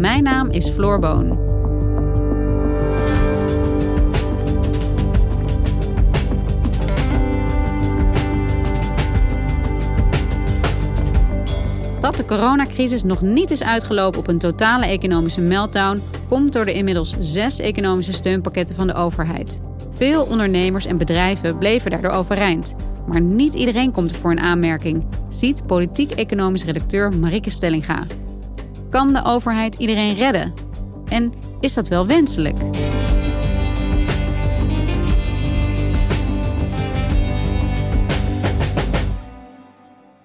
Mijn naam is Floor Boon. Dat de coronacrisis nog niet is uitgelopen op een totale economische meltdown, komt door de inmiddels zes economische steunpakketten van de overheid. Veel ondernemers en bedrijven bleven daardoor overeind. Maar niet iedereen komt er voor een aanmerking, ziet politiek-economisch redacteur Marike Stellinga. Kan de overheid iedereen redden? En is dat wel wenselijk?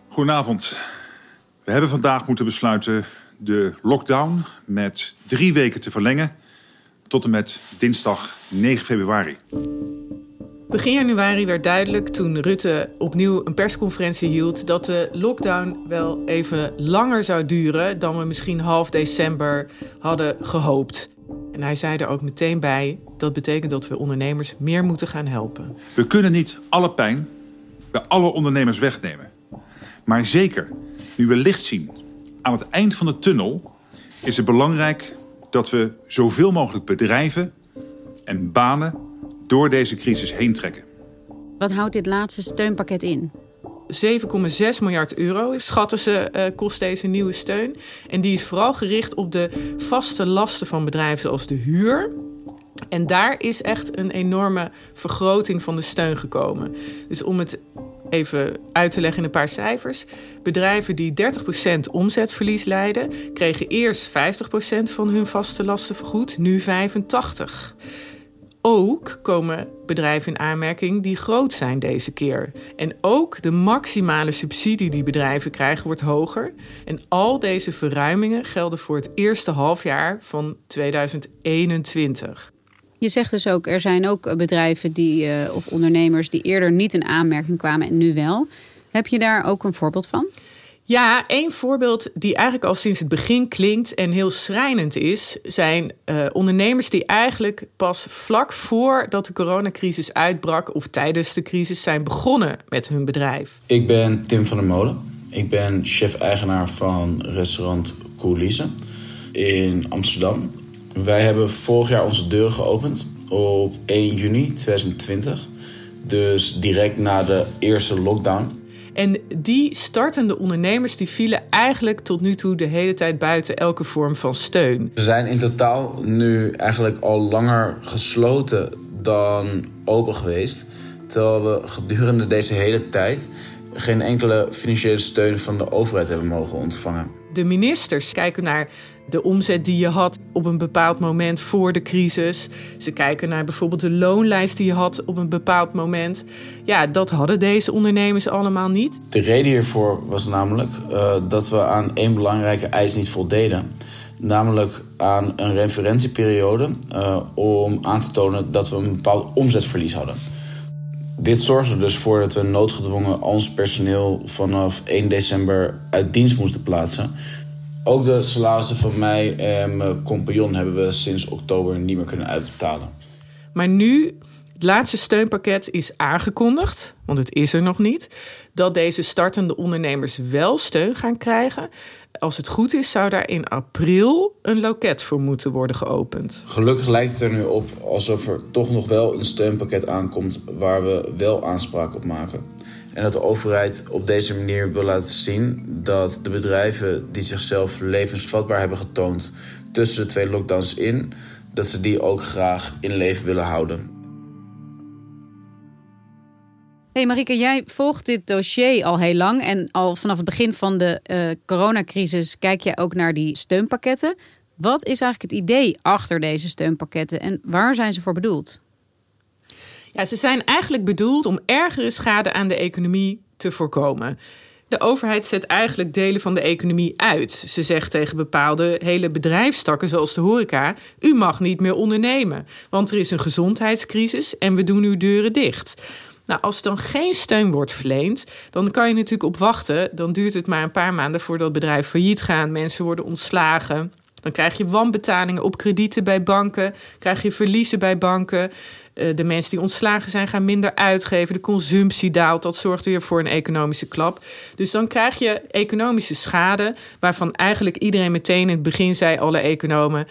Goedenavond. We hebben vandaag moeten besluiten de lockdown met drie weken te verlengen tot en met dinsdag 9 februari. Begin januari werd duidelijk toen Rutte opnieuw een persconferentie hield dat de lockdown wel even langer zou duren dan we misschien half december hadden gehoopt. En hij zei er ook meteen bij: dat betekent dat we ondernemers meer moeten gaan helpen. We kunnen niet alle pijn bij alle ondernemers wegnemen. Maar zeker nu we licht zien aan het eind van de tunnel, is het belangrijk dat we zoveel mogelijk bedrijven en banen door deze crisis heen trekken. Wat houdt dit laatste steunpakket in? 7,6 miljard euro schatten ze uh, kost deze nieuwe steun. En die is vooral gericht op de vaste lasten van bedrijven zoals de huur. En daar is echt een enorme vergroting van de steun gekomen. Dus om het even uit te leggen in een paar cijfers. Bedrijven die 30% omzetverlies leiden, kregen eerst 50% van hun vaste lasten vergoed, nu 85%. Ook komen bedrijven in aanmerking die groot zijn deze keer. En ook de maximale subsidie die bedrijven krijgen wordt hoger. En al deze verruimingen gelden voor het eerste halfjaar van 2021. Je zegt dus ook, er zijn ook bedrijven die, uh, of ondernemers die eerder niet in aanmerking kwamen en nu wel. Heb je daar ook een voorbeeld van? Ja, één voorbeeld die eigenlijk al sinds het begin klinkt en heel schrijnend is, zijn uh, ondernemers die eigenlijk pas vlak voordat de coronacrisis uitbrak of tijdens de crisis zijn begonnen met hun bedrijf. Ik ben Tim van der Molen. Ik ben chef-eigenaar van restaurant Coulisse in Amsterdam. Wij hebben vorig jaar onze deur geopend op 1 juni 2020. Dus direct na de eerste lockdown. En die startende ondernemers die vielen eigenlijk tot nu toe de hele tijd buiten elke vorm van steun. Ze zijn in totaal nu eigenlijk al langer gesloten dan open geweest. Terwijl we gedurende deze hele tijd geen enkele financiële steun van de overheid hebben mogen ontvangen. De ministers kijken naar de omzet die je had op een bepaald moment voor de crisis. Ze kijken naar bijvoorbeeld de loonlijst die je had op een bepaald moment. Ja, dat hadden deze ondernemers allemaal niet. De reden hiervoor was namelijk uh, dat we aan één belangrijke eis niet voldeden. Namelijk aan een referentieperiode uh, om aan te tonen dat we een bepaald omzetverlies hadden. Dit zorgde er dus voor dat we noodgedwongen ons personeel vanaf 1 december uit dienst moesten plaatsen. Ook de salarissen van mij en mijn compagnon hebben we sinds oktober niet meer kunnen uitbetalen. Maar nu, het laatste steunpakket is aangekondigd, want het is er nog niet, dat deze startende ondernemers wel steun gaan krijgen. Als het goed is, zou daar in april een loket voor moeten worden geopend. Gelukkig lijkt het er nu op alsof er toch nog wel een steunpakket aankomt waar we wel aanspraak op maken. En dat de overheid op deze manier wil laten zien dat de bedrijven die zichzelf levensvatbaar hebben getoond tussen de twee lockdowns in, dat ze die ook graag in leven willen houden. Hey Marike, jij volgt dit dossier al heel lang en al vanaf het begin van de uh, coronacrisis kijk jij ook naar die steunpakketten. Wat is eigenlijk het idee achter deze steunpakketten en waar zijn ze voor bedoeld? Ja, ze zijn eigenlijk bedoeld om ergere schade aan de economie te voorkomen. De overheid zet eigenlijk delen van de economie uit. Ze zegt tegen bepaalde hele bedrijfstakken, zoals de horeca: U mag niet meer ondernemen, want er is een gezondheidscrisis en we doen uw deuren dicht. Nou, als dan geen steun wordt verleend, dan kan je natuurlijk op wachten. Dan duurt het maar een paar maanden voordat bedrijven failliet gaan, mensen worden ontslagen. Dan krijg je wanbetalingen op kredieten bij banken, krijg je verliezen bij banken. Eh, de mensen die ontslagen zijn gaan minder uitgeven, de consumptie daalt. Dat zorgt weer voor een economische klap. Dus dan krijg je economische schade, waarvan eigenlijk iedereen meteen in het begin zei, alle economen.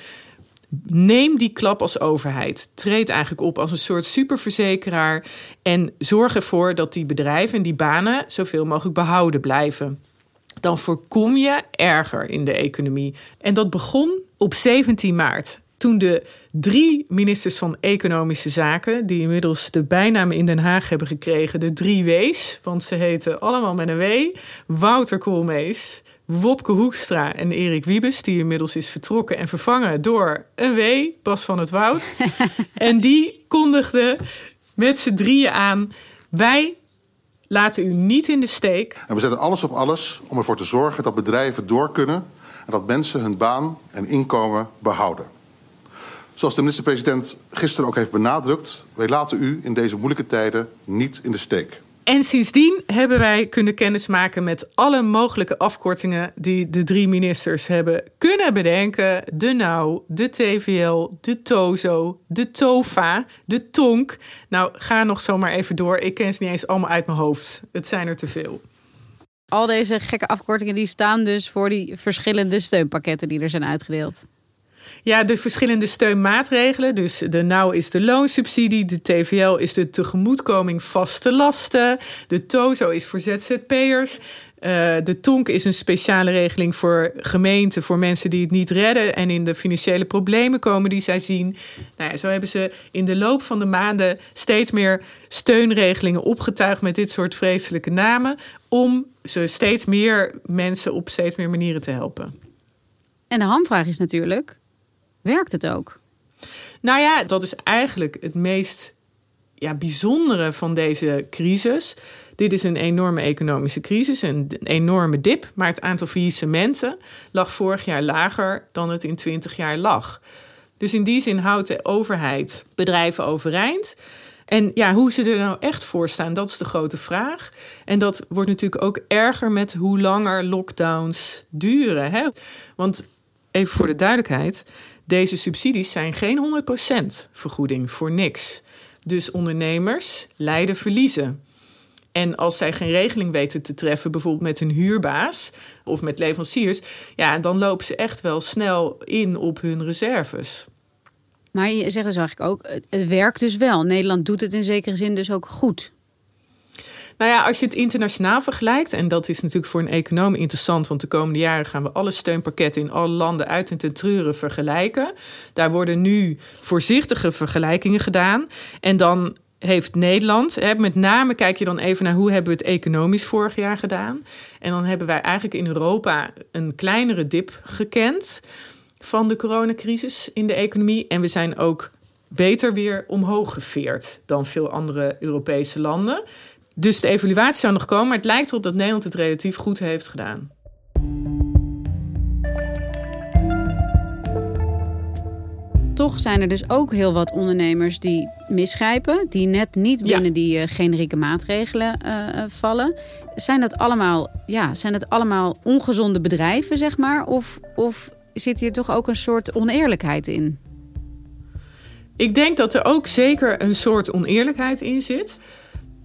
Neem die klap als overheid. Treed eigenlijk op als een soort superverzekeraar. En zorg ervoor dat die bedrijven en die banen zoveel mogelijk behouden blijven dan voorkom je erger in de economie. En dat begon op 17 maart. Toen de drie ministers van Economische Zaken, die inmiddels de bijnaam in Den Haag hebben gekregen, de drie W's, want ze heten allemaal met een W: Wouter Koolmees, Wopke Hoekstra en Erik Wiebes, die inmiddels is vertrokken en vervangen door een W, Bas van het Woud. en die kondigden met z'n drieën aan: wij laten u niet in de steek. En we zetten alles op alles om ervoor te zorgen dat bedrijven door kunnen en dat mensen hun baan en inkomen behouden. Zoals de minister-president gisteren ook heeft benadrukt, wij laten u in deze moeilijke tijden niet in de steek. En sindsdien hebben wij kunnen kennismaken met alle mogelijke afkortingen die de drie ministers hebben kunnen bedenken. De NOW, de TVL, de TOZO, de TOFA, de TONK. Nou, ga nog zomaar even door. Ik ken ze niet eens allemaal uit mijn hoofd. Het zijn er te veel. Al deze gekke afkortingen die staan dus voor die verschillende steunpakketten die er zijn uitgedeeld. Ja, de verschillende steunmaatregelen. Dus de NOW is de loonsubsidie, de TVL is de tegemoetkoming vaste lasten, de TOZO is voor ZZP'ers. Uh, de TONK is een speciale regeling voor gemeenten, voor mensen die het niet redden en in de financiële problemen komen die zij zien. Nou ja, zo hebben ze in de loop van de maanden steeds meer steunregelingen opgetuigd met dit soort vreselijke namen, om ze steeds meer mensen op steeds meer manieren te helpen. En de hamvraag is natuurlijk: werkt het ook? Nou ja, dat is eigenlijk het meest ja, bijzondere van deze crisis. Dit is een enorme economische crisis, een enorme dip. Maar het aantal faillissementen lag vorig jaar lager dan het in 20 jaar lag. Dus in die zin houdt de overheid bedrijven overeind. En ja, hoe ze er nou echt voor staan, dat is de grote vraag. En dat wordt natuurlijk ook erger met hoe langer lockdowns duren. Hè? Want even voor de duidelijkheid: deze subsidies zijn geen 100% vergoeding voor niks. Dus ondernemers lijden verliezen. En als zij geen regeling weten te treffen, bijvoorbeeld met een huurbaas of met leveranciers, ja, dan lopen ze echt wel snel in op hun reserves. Maar je zegt dus eigenlijk ook, het werkt dus wel. Nederland doet het in zekere zin dus ook goed. Nou ja, als je het internationaal vergelijkt, en dat is natuurlijk voor een econoom interessant, want de komende jaren gaan we alle steunpakketten in alle landen uit en ten treuren vergelijken. Daar worden nu voorzichtige vergelijkingen gedaan. En dan heeft Nederland, hè, met name kijk je dan even naar hoe hebben we het economisch vorig jaar gedaan. En dan hebben wij eigenlijk in Europa een kleinere dip gekend van de coronacrisis in de economie. En we zijn ook beter weer omhoog geveerd dan veel andere Europese landen. Dus de evaluatie zou nog komen, maar het lijkt erop dat Nederland het relatief goed heeft gedaan. Toch zijn er dus ook heel wat ondernemers die misgrijpen, die net niet binnen die uh, generieke maatregelen uh, vallen. Zijn dat allemaal, ja, zijn dat allemaal ongezonde bedrijven, zeg maar? Of, of zit hier toch ook een soort oneerlijkheid in? Ik denk dat er ook zeker een soort oneerlijkheid in zit.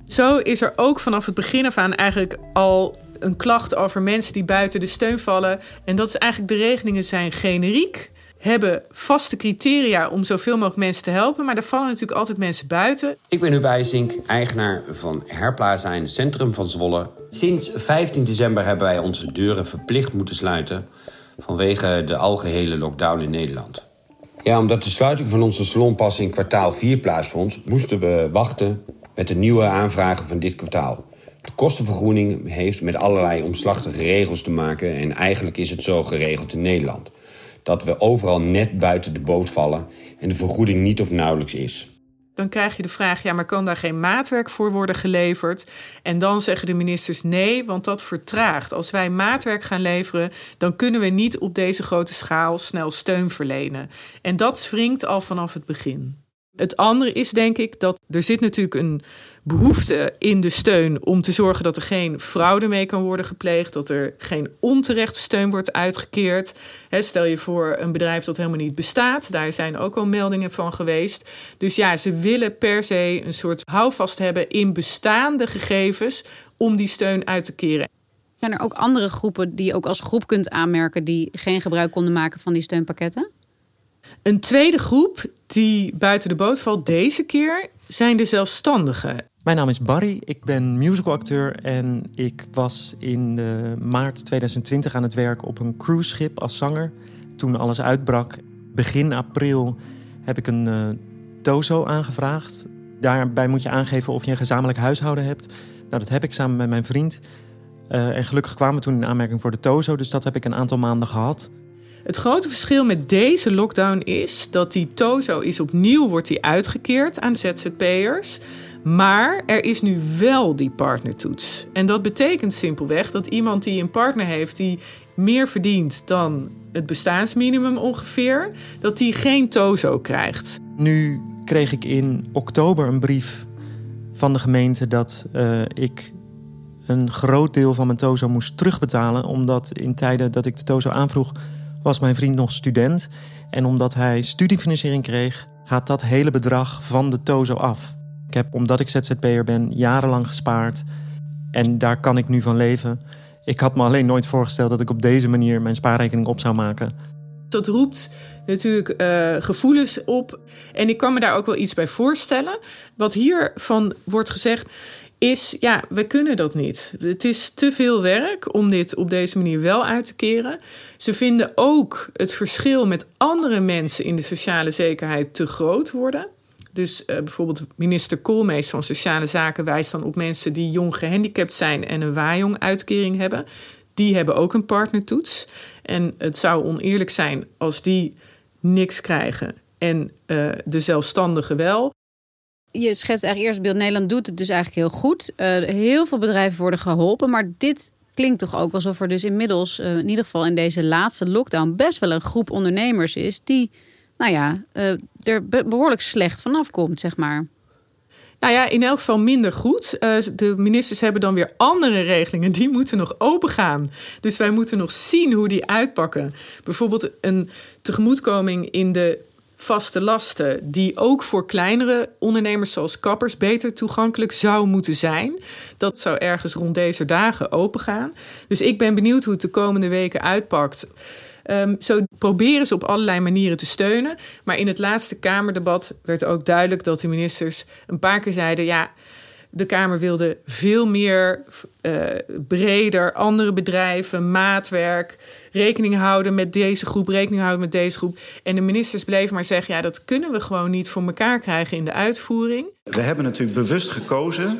Zo is er ook vanaf het begin af aan eigenlijk al een klacht over mensen die buiten de steun vallen. En dat is eigenlijk de regelingen zijn generiek. Hebben vaste criteria om zoveel mogelijk mensen te helpen. Maar er vallen natuurlijk altijd mensen buiten. Ik ben Hubij Zink, eigenaar van Herplaza in het centrum van Zwolle. Sinds 15 december hebben wij onze deuren verplicht moeten sluiten vanwege de algehele lockdown in Nederland. Ja, omdat de sluiting van onze salon pas in kwartaal 4 plaatsvond, moesten we wachten met de nieuwe aanvragen van dit kwartaal. De kostenvergoeding heeft met allerlei omslachtige regels te maken en eigenlijk is het zo geregeld in Nederland. Dat we overal net buiten de boot vallen en de vergoeding niet of nauwelijks is. Dan krijg je de vraag: ja, maar kan daar geen maatwerk voor worden geleverd? En dan zeggen de ministers nee, want dat vertraagt. Als wij maatwerk gaan leveren, dan kunnen we niet op deze grote schaal snel steun verlenen. En dat wringt al vanaf het begin. Het andere is denk ik dat er zit natuurlijk een behoefte in de steun om te zorgen dat er geen fraude mee kan worden gepleegd, dat er geen onterechte steun wordt uitgekeerd. stel je voor een bedrijf dat helemaal niet bestaat, daar zijn ook al meldingen van geweest. Dus ja, ze willen per se een soort houvast hebben in bestaande gegevens om die steun uit te keren. Zijn er ook andere groepen die je ook als groep kunt aanmerken die geen gebruik konden maken van die steunpakketten? Een tweede groep die buiten de boot valt deze keer zijn de zelfstandigen. Mijn naam is Barry, ik ben musicalacteur en ik was in maart 2020 aan het werk op een cruiseschip als zanger. Toen alles uitbrak, begin april, heb ik een TOZO aangevraagd. Daarbij moet je aangeven of je een gezamenlijk huishouden hebt. Nou, dat heb ik samen met mijn vriend. Uh, en gelukkig kwamen we toen in aanmerking voor de TOZO, dus dat heb ik een aantal maanden gehad. Het grote verschil met deze lockdown is dat die TOZO is opnieuw wordt die uitgekeerd aan ZZP'ers. Maar er is nu wel die partnertoets. En dat betekent simpelweg dat iemand die een partner heeft die meer verdient dan het bestaansminimum ongeveer, dat die geen TOZO krijgt. Nu kreeg ik in oktober een brief van de gemeente dat uh, ik een groot deel van mijn TOZO moest terugbetalen, omdat in tijden dat ik de TOZO aanvroeg was mijn vriend nog student. En omdat hij studiefinanciering kreeg, gaat dat hele bedrag van de TOZO af. Ik heb, omdat ik ZZP'er ben, jarenlang gespaard. En daar kan ik nu van leven. Ik had me alleen nooit voorgesteld dat ik op deze manier mijn spaarrekening op zou maken. Dat roept natuurlijk uh, gevoelens op. En ik kan me daar ook wel iets bij voorstellen. Wat hiervan wordt gezegd is, ja, we kunnen dat niet. Het is te veel werk om dit op deze manier wel uit te keren. Ze vinden ook het verschil met andere mensen in de sociale zekerheid te groot worden. Dus uh, bijvoorbeeld minister Koolmees van Sociale Zaken wijst dan op mensen die jong gehandicapt zijn en een waaijong-uitkering hebben. Die hebben ook een partnertoets. En het zou oneerlijk zijn als die niks krijgen en uh, de zelfstandigen wel je schetst eigenlijk eerst beeld. Nederland doet het dus eigenlijk heel goed. Uh, heel veel bedrijven worden geholpen. Maar dit klinkt toch ook alsof er dus inmiddels, uh, in ieder geval in deze laatste lockdown, best wel een groep ondernemers is die, nou ja, uh, er behoorlijk slecht vanaf komt, zeg maar. Nou ja, in elk geval minder goed. de ministers hebben dan weer andere regelingen. Die moeten nog open gaan. Dus wij moeten nog zien hoe die uitpakken. Bijvoorbeeld een tegemoetkoming in de vaste lasten, die ook voor kleinere ondernemers zoals kappers beter toegankelijk zou moeten zijn. Dat zou ergens rond deze dagen opengaan. Dus ik ben benieuwd hoe het de komende weken uitpakt. Um, zo proberen ze op allerlei manieren te steunen. Maar in het laatste Kamerdebat werd ook duidelijk dat de ministers een paar keer zeiden: ja de Kamer wilde veel meer uh, breder andere bedrijven, maatwerk, rekening houden met deze groep, rekening houden met deze groep. En de ministers bleven maar zeggen: ja, dat kunnen we gewoon niet voor elkaar krijgen in de uitvoering. We hebben natuurlijk bewust gekozen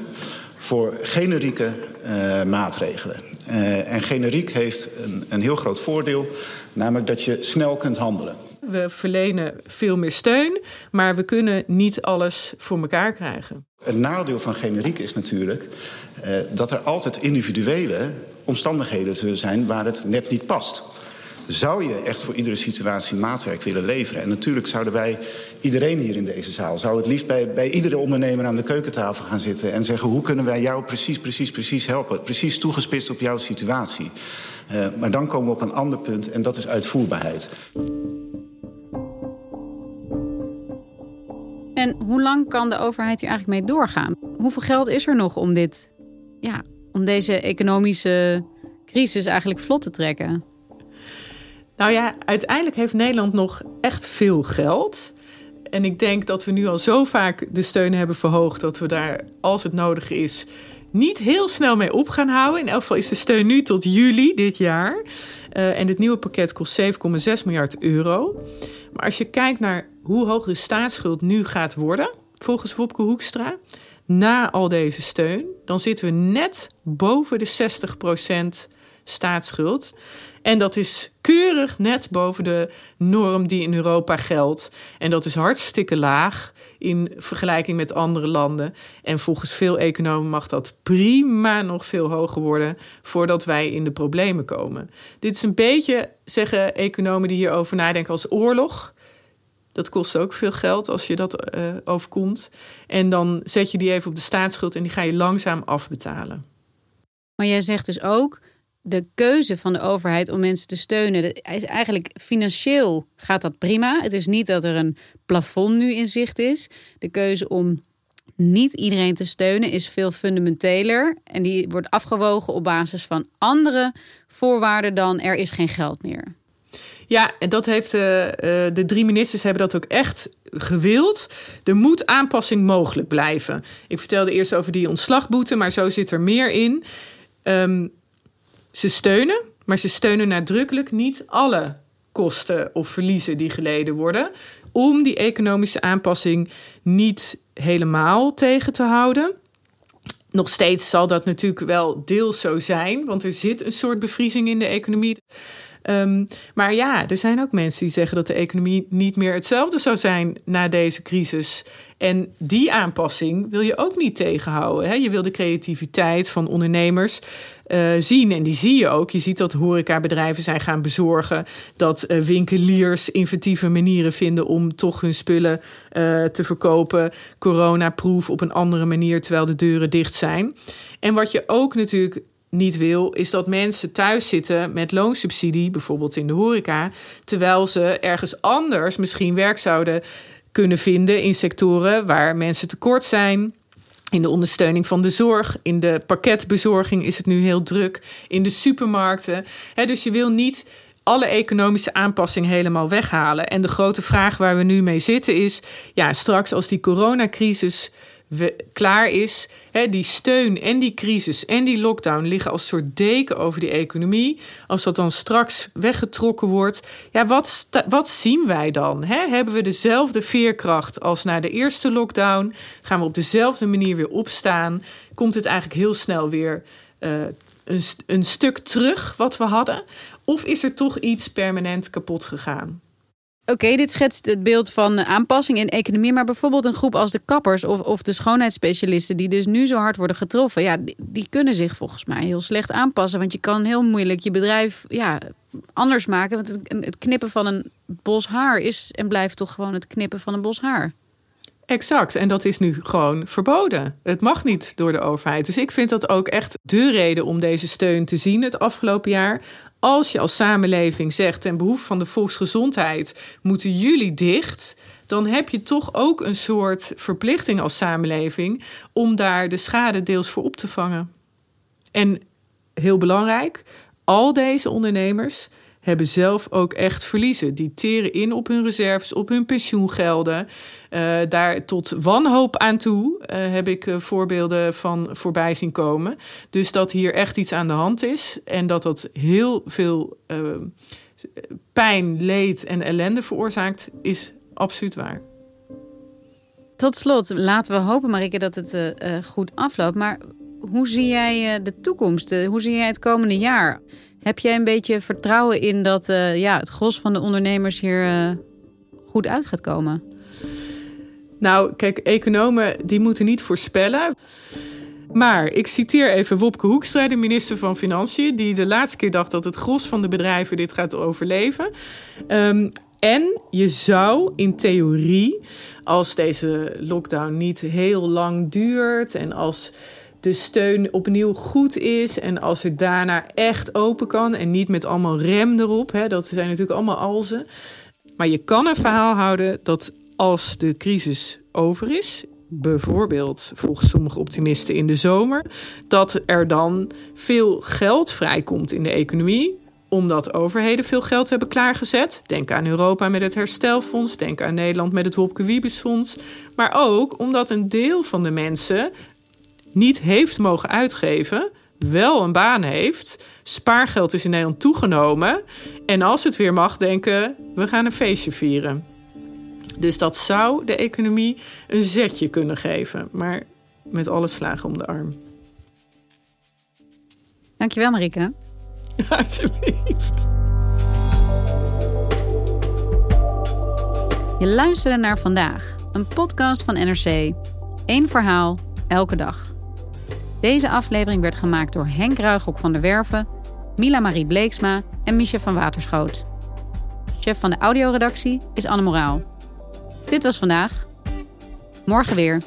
voor generieke uh, maatregelen. Uh, en generiek heeft een, een heel groot voordeel, namelijk dat je snel kunt handelen. We verlenen veel meer steun, maar we kunnen niet alles voor elkaar krijgen. Het nadeel van generiek is natuurlijk uh, dat er altijd individuele omstandigheden zullen zijn waar het net niet past. Zou je echt voor iedere situatie maatwerk willen leveren? En natuurlijk zouden wij, iedereen hier in deze zaal, zou het liefst bij, bij iedere ondernemer aan de keukentafel gaan zitten en zeggen: hoe kunnen wij jou precies, precies, precies helpen? Precies toegespitst op jouw situatie. Uh, maar dan komen we op een ander punt en dat is uitvoerbaarheid. En hoe lang kan de overheid hier eigenlijk mee doorgaan? Hoeveel geld is er nog om dit, ja, om deze economische crisis eigenlijk vlot te trekken? Nou ja, uiteindelijk heeft Nederland nog echt veel geld. En ik denk dat we nu al zo vaak de steun hebben verhoogd dat we daar, als het nodig is, niet heel snel mee op gaan houden. In elk geval is de steun nu tot juli dit jaar. Uh, en het nieuwe pakket kost 7,6 miljard euro. Maar als je kijkt naar hoe hoog de staatsschuld nu gaat worden, volgens Wopke Hoekstra, na al deze steun, dan zitten we net boven de 60% staatsschuld. En dat is keurig net boven de norm die in Europa geldt. En dat is hartstikke laag in vergelijking met andere landen. En volgens veel economen mag dat prima nog veel hoger worden voordat wij in de problemen komen. Dit is een beetje, zeggen economen die hierover nadenken, als oorlog. Dat kost ook veel geld als je dat uh, overkomt. En dan zet je die even op de staatsschuld en die ga je langzaam afbetalen. Maar jij zegt dus ook, de keuze van de overheid om mensen te steunen, eigenlijk financieel gaat dat prima. Het is niet dat er een plafond nu in zicht is. De keuze om niet iedereen te steunen is veel fundamenteler. En die wordt afgewogen op basis van andere voorwaarden dan er is geen geld meer. Ja, en dat heeft uh, de drie ministers hebben dat ook echt gewild. Er moet aanpassing mogelijk blijven. Ik vertelde eerst over die ontslagboete, maar zo zit er meer in. Um, ze steunen, maar ze steunen nadrukkelijk niet alle kosten of verliezen die geleden worden. Om die economische aanpassing niet helemaal tegen te houden. Nog steeds zal dat natuurlijk wel deels zo zijn, want er zit een soort bevriezing in de economie. Um, maar ja, er zijn ook mensen die zeggen dat de economie niet meer hetzelfde zou zijn na deze crisis. En die aanpassing wil je ook niet tegenhouden. Hè? Je wil de creativiteit van ondernemers uh, zien. En die zie je ook. Je ziet dat horecabedrijven zijn gaan bezorgen. Dat uh, winkeliers inventieve manieren vinden om toch hun spullen uh, te verkopen. Coronaproof op een andere manier terwijl de deuren dicht zijn. En wat je ook natuurlijk niet wil, is dat mensen thuis zitten met loonsubsidie, bijvoorbeeld in de horeca, terwijl ze ergens anders misschien werk zouden kunnen vinden in sectoren waar mensen tekort zijn. In de ondersteuning van de zorg, in de pakketbezorging is het nu heel druk, in de supermarkten. dus je wil niet alle economische aanpassing helemaal weghalen. En de grote vraag waar we nu mee zitten is: ja, straks als die coronacrisis we, klaar is. Die steun en die crisis en die lockdown liggen als soort deken over die economie. Als dat dan straks weggetrokken wordt, ja, wat, wat zien wij dan? Hebben we dezelfde veerkracht als na de eerste lockdown? Gaan we op dezelfde manier weer opstaan? Komt het eigenlijk heel snel weer uh, een, een stuk terug wat we hadden? Of is er toch iets permanent kapot gegaan? Oké, dit schetst het beeld van aanpassing in economie. Maar bijvoorbeeld een groep als de kappers of, of de schoonheidsspecialisten, die dus nu zo hard worden getroffen, ja, die, kunnen zich volgens mij heel slecht aanpassen. Want je kan heel moeilijk je bedrijf ja, anders maken. Want het knippen van een bos haar is en blijft toch gewoon het knippen van een bos haar. Exact. En dat is nu gewoon verboden. Het mag niet door de overheid. Dus ik vind dat ook echt de reden om deze steun te zien het afgelopen jaar. Als je als samenleving zegt ten behoeve van de volksgezondheid moeten jullie dicht, dan heb je toch ook een soort verplichting als samenleving om daar de schade deels voor op te vangen. En heel belangrijk, al deze ondernemers hebben zelf ook echt verliezen. Die teren in op hun reserves, op hun pensioengelden. Uh, daar tot wanhoop aan toe uh, heb ik uh, voorbeelden van voorbij zien komen. Dus dat hier echt iets aan de hand is en dat dat heel veel pijn, leed en ellende veroorzaakt, is absoluut waar. Tot slot, laten we hopen, Marike, dat het goed afloopt. Maar hoe zie jij de toekomst? hoe zie jij het komende jaar? Heb jij een beetje vertrouwen in dat uh, ja, het gros van de ondernemers hier uh, goed uit gaat komen? Nou, kijk, economen die moeten niet voorspellen. Maar ik citeer even Wopke Hoekstra, de minister van Financiën, die de laatste keer dacht dat het gros van de bedrijven dit gaat overleven. Um, en je zou in theorie, als deze lockdown niet heel lang duurt en als de steun opnieuw goed is. En als het daarna echt open kan en niet met allemaal rem erop. Hè, dat zijn natuurlijk allemaal alzen. Maar je kan een verhaal houden dat als de crisis over is, bijvoorbeeld volgens sommige optimisten in de zomer, dat er dan veel geld vrijkomt in de economie omdat overheden veel geld hebben klaargezet. Denk aan Europa met het herstelfonds, denk aan Nederland met het Wopke Wiebesfonds. Maar ook omdat een deel van de mensen niet heeft mogen uitgeven, wel een baan heeft. Spaargeld is in Nederland toegenomen. En als het weer mag, denken we gaan een feestje vieren. Dus dat zou de economie een zetje kunnen geven. Maar met alle slagen om de arm. Dankjewel, Marike. Alsjeblieft. Je luisterde naar vandaag, een podcast van NRC. Eén verhaal, elke dag. Deze aflevering werd gemaakt door Henk Ruigrok van der Werven, Mila Marie Bleeksma en Micha van Waterschoot. Chef van de audioredactie is Anne Moraal. Dit was vandaag. Morgen weer.